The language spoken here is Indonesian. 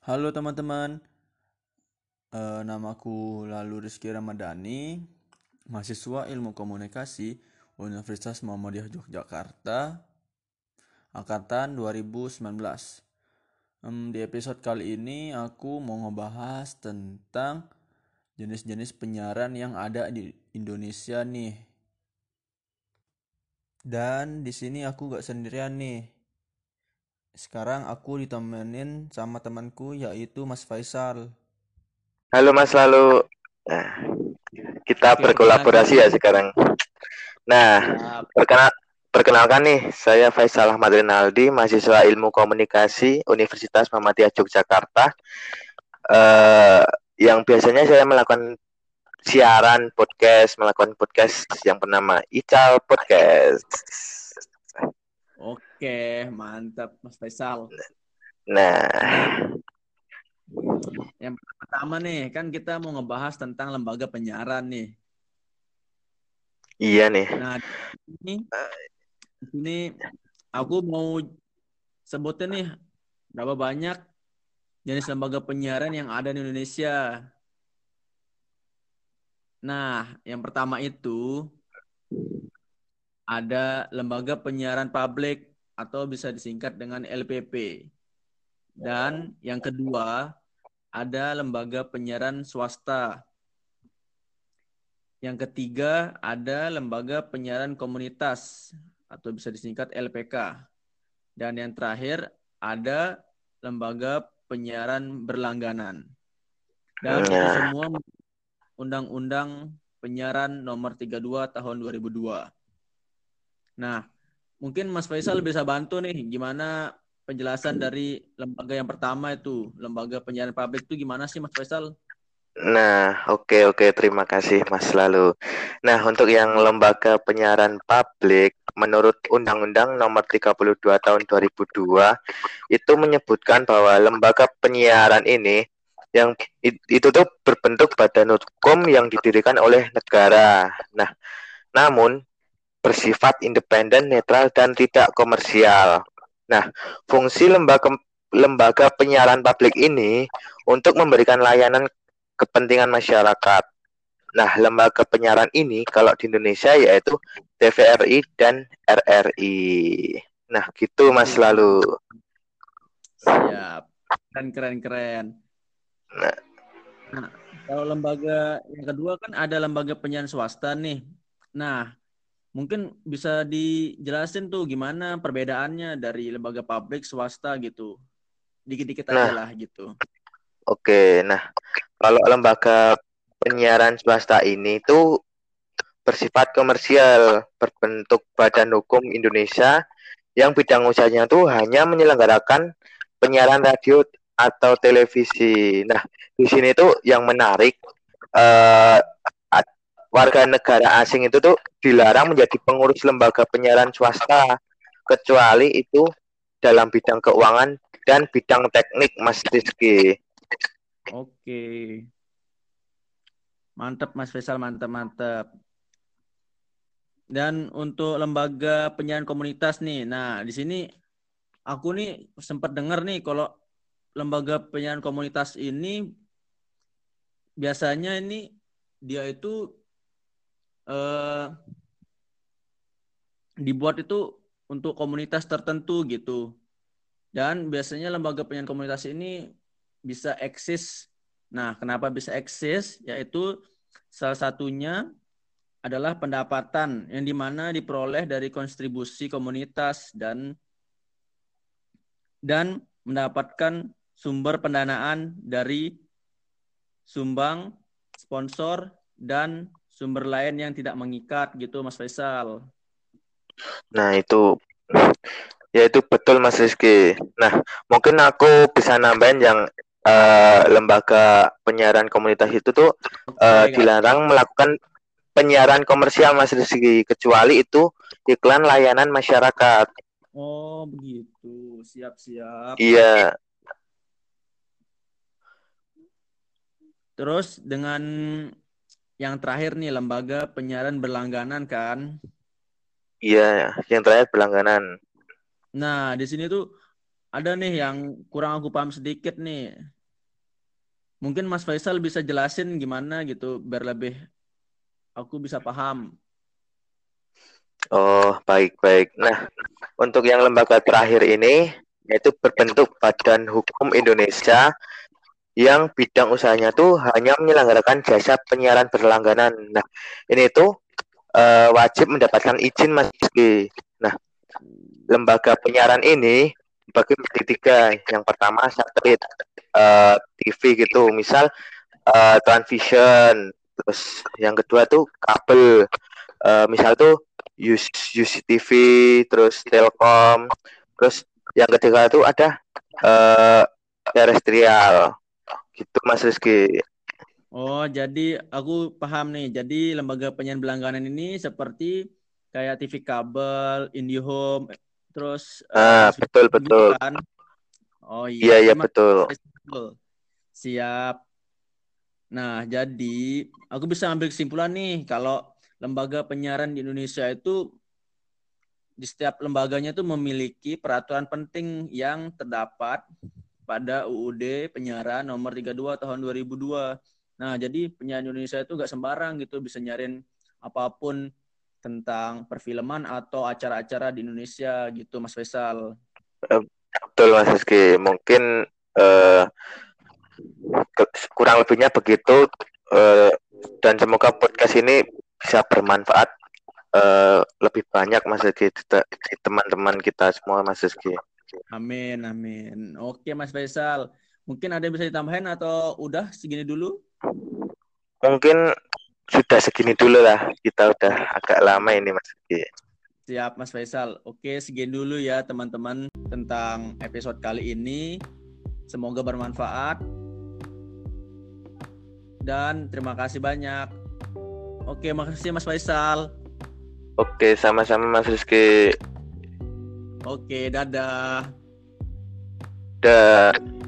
Halo teman-teman, Eh, namaku Lalu Rizky Ramadhani, mahasiswa Ilmu Komunikasi Universitas Muhammadiyah Yogyakarta, angkatan 2019. Em, di episode kali ini aku mau ngebahas tentang jenis-jenis penyiaran yang ada di Indonesia nih. Dan di sini aku gak sendirian nih. Sekarang aku ditemenin sama temanku yaitu Mas Faisal. Halo Mas Lalu. Nah, kita Oke, berkolaborasi ya sekarang. Nah, perkenal perkenalkan nih, saya Faisal Ahmad Rinaldi, mahasiswa Ilmu Komunikasi Universitas Muhammadiyah Yogyakarta. Eh, yang biasanya saya melakukan siaran podcast, melakukan podcast yang bernama Ical Podcast. Oke, mantap Mas Faisal. Nah, Yang pertama nih, kan kita mau ngebahas tentang lembaga penyiaran nih. iya nih. Nah, ini di sini aku mau sebutin nih berapa banyak jenis lembaga penyiaran yang ada di Indonesia. Nah, yang pertama itu ada lembaga penyiaran publik atau bisa disingkat dengan LPP. Dan yang kedua ada lembaga penyiaran swasta. Yang ketiga ada lembaga penyiaran komunitas atau bisa disingkat LPK. Dan yang terakhir ada lembaga penyiaran berlangganan. Dan itu Nah. semua Undang-Undang Penyiaran Nomor 32 Tahun 2002. Nah, mungkin Mas Faisal bisa bantu nih gimana penjelasan dari lembaga yang pertama itu, lembaga penyiaran publik itu gimana sih Mas Faisal? Nah, oke oke terima kasih Mas Lalu. Nah, untuk yang lembaga penyiaran publik menurut Undang-Undang Nomor 32 Tahun 2002 itu menyebutkan bahwa lembaga penyiaran ini yang it- itu tuh berbentuk badan hukum yang didirikan oleh negara. Nah, namun bersifat independen, netral dan tidak komersial. Nah, fungsi lembaga lembaga penyiaran publik ini untuk memberikan layanan kepentingan masyarakat. Nah, lembaga penyiaran ini kalau di Indonesia yaitu TVRI dan RRI. Nah, gitu Mas Lalu. Siap. Keren keren keren. Nah. Nah, kalau lembaga yang kedua kan ada lembaga penyiaran swasta nih. Nah, mungkin bisa dijelasin tuh gimana perbedaannya dari lembaga publik swasta gitu. Dikit-dikit aja Nah. lah gitu. Oke, nah kalau lembaga penyiaran swasta ini tuh bersifat komersial, berbentuk badan hukum Indonesia yang bidang usahanya tuh hanya menyelenggarakan penyiaran radio atau televisi. Nah, di sini tuh yang menarik eh, warga negara asing itu tuh dilarang menjadi pengurus lembaga penyiaran swasta kecuali itu dalam bidang keuangan dan bidang teknik, Mas Rizky. Oke. Mantap Mas Faisal, mantap mantap. Dan untuk lembaga penyiaran komunitas nih. Nah, di sini aku nih sempat dengar nih kalau lembaga penyiaran komunitas ini biasanya ini dia itu eh dibuat itu untuk komunitas tertentu gitu. Dan biasanya lembaga penyiaran komunitas ini bisa eksis. Nah, kenapa bisa eksis? Yaitu salah satunya adalah pendapatan yang di mana diperoleh dari kontribusi komunitas dan dan mendapatkan sumber pendanaan dari sumbang, sponsor, dan sumber lain yang tidak mengikat gitu Mas Faisal. Nah, itu ya itu betul Mas Rizky. Nah, mungkin aku bisa nambahin yang eh, lembaga penyiaran komunitas itu tuh Oke, dilarang melakukan penyiaran komersial Mas Rizky kecuali itu iklan layanan masyarakat. Oh, begitu. Siap-siap. Iya. Terus dengan yang terakhir nih lembaga penyiaran berlangganan kan. Iya, yang terakhir berlangganan. Nah, di sini tuh ada nih yang kurang aku paham sedikit nih. Mungkin Mas Faisal bisa jelasin gimana gitu biar lebih aku bisa paham. Oh, baik-baik. Nah, untuk yang lembaga terakhir ini yaitu berbentuk Badan Hukum Indonesia yang bidang usahanya tuh hanya menyelenggarakan jasa penyiaran berlangganan. Nah, ini tuh uh, wajib mendapatkan izin Mas Nah, lembaga penyiaran ini bagi menjadi tiga. Yang pertama satelit uh, eh, TV gitu, misal uh, Transvision. Terus yang kedua tuh kabel, uh, misal tuh UCTV, terus Telkom. Terus yang ketiga tuh ada uh, terestrial. Gitu Mas Rizky. Oh, jadi aku paham nih. Jadi lembaga penyiaran berlangganan ini seperti kayak TV kabel, IndiHome, terus ah, uh, betul betul. Kan? Oh iya, iya, iya betul. Siap. Nah, jadi aku bisa ambil kesimpulan nih kalau lembaga penyiaran di Indonesia itu di setiap lembaganya itu memiliki peraturan penting yang terdapat pada UUD penyiaran nomor 32 tahun 2002 Nah, jadi penyanyi Indonesia itu gak sembarang gitu bisa nyariin apa pun tentang perfilman atau acara-acara di Indonesia gitu, Mas Faisal. Eh, betul, Mas Rizky. Mungkin uh, kurang lebihnya begitu uh, dan semoga podcast ini bisa bermanfaat uh, lebih banyak Mas Rizky teman-teman kita semua Mas Rizky. Amin, amin. Oke, Mas Faisal. Mungkin ada yang bisa ditambahin atau udah segini dulu? Mungkin sudah segini dulu lah. Kita udah agak lama ini Mas. Siap Mas Faisal. Oke, segini dulu ya teman-teman tentang episode kali ini. Semoga bermanfaat. Dan terima kasih banyak. Oke, makasih Mas Faisal. Oke, sama-sama Mas Rizky. Oke, dadah. Dadah.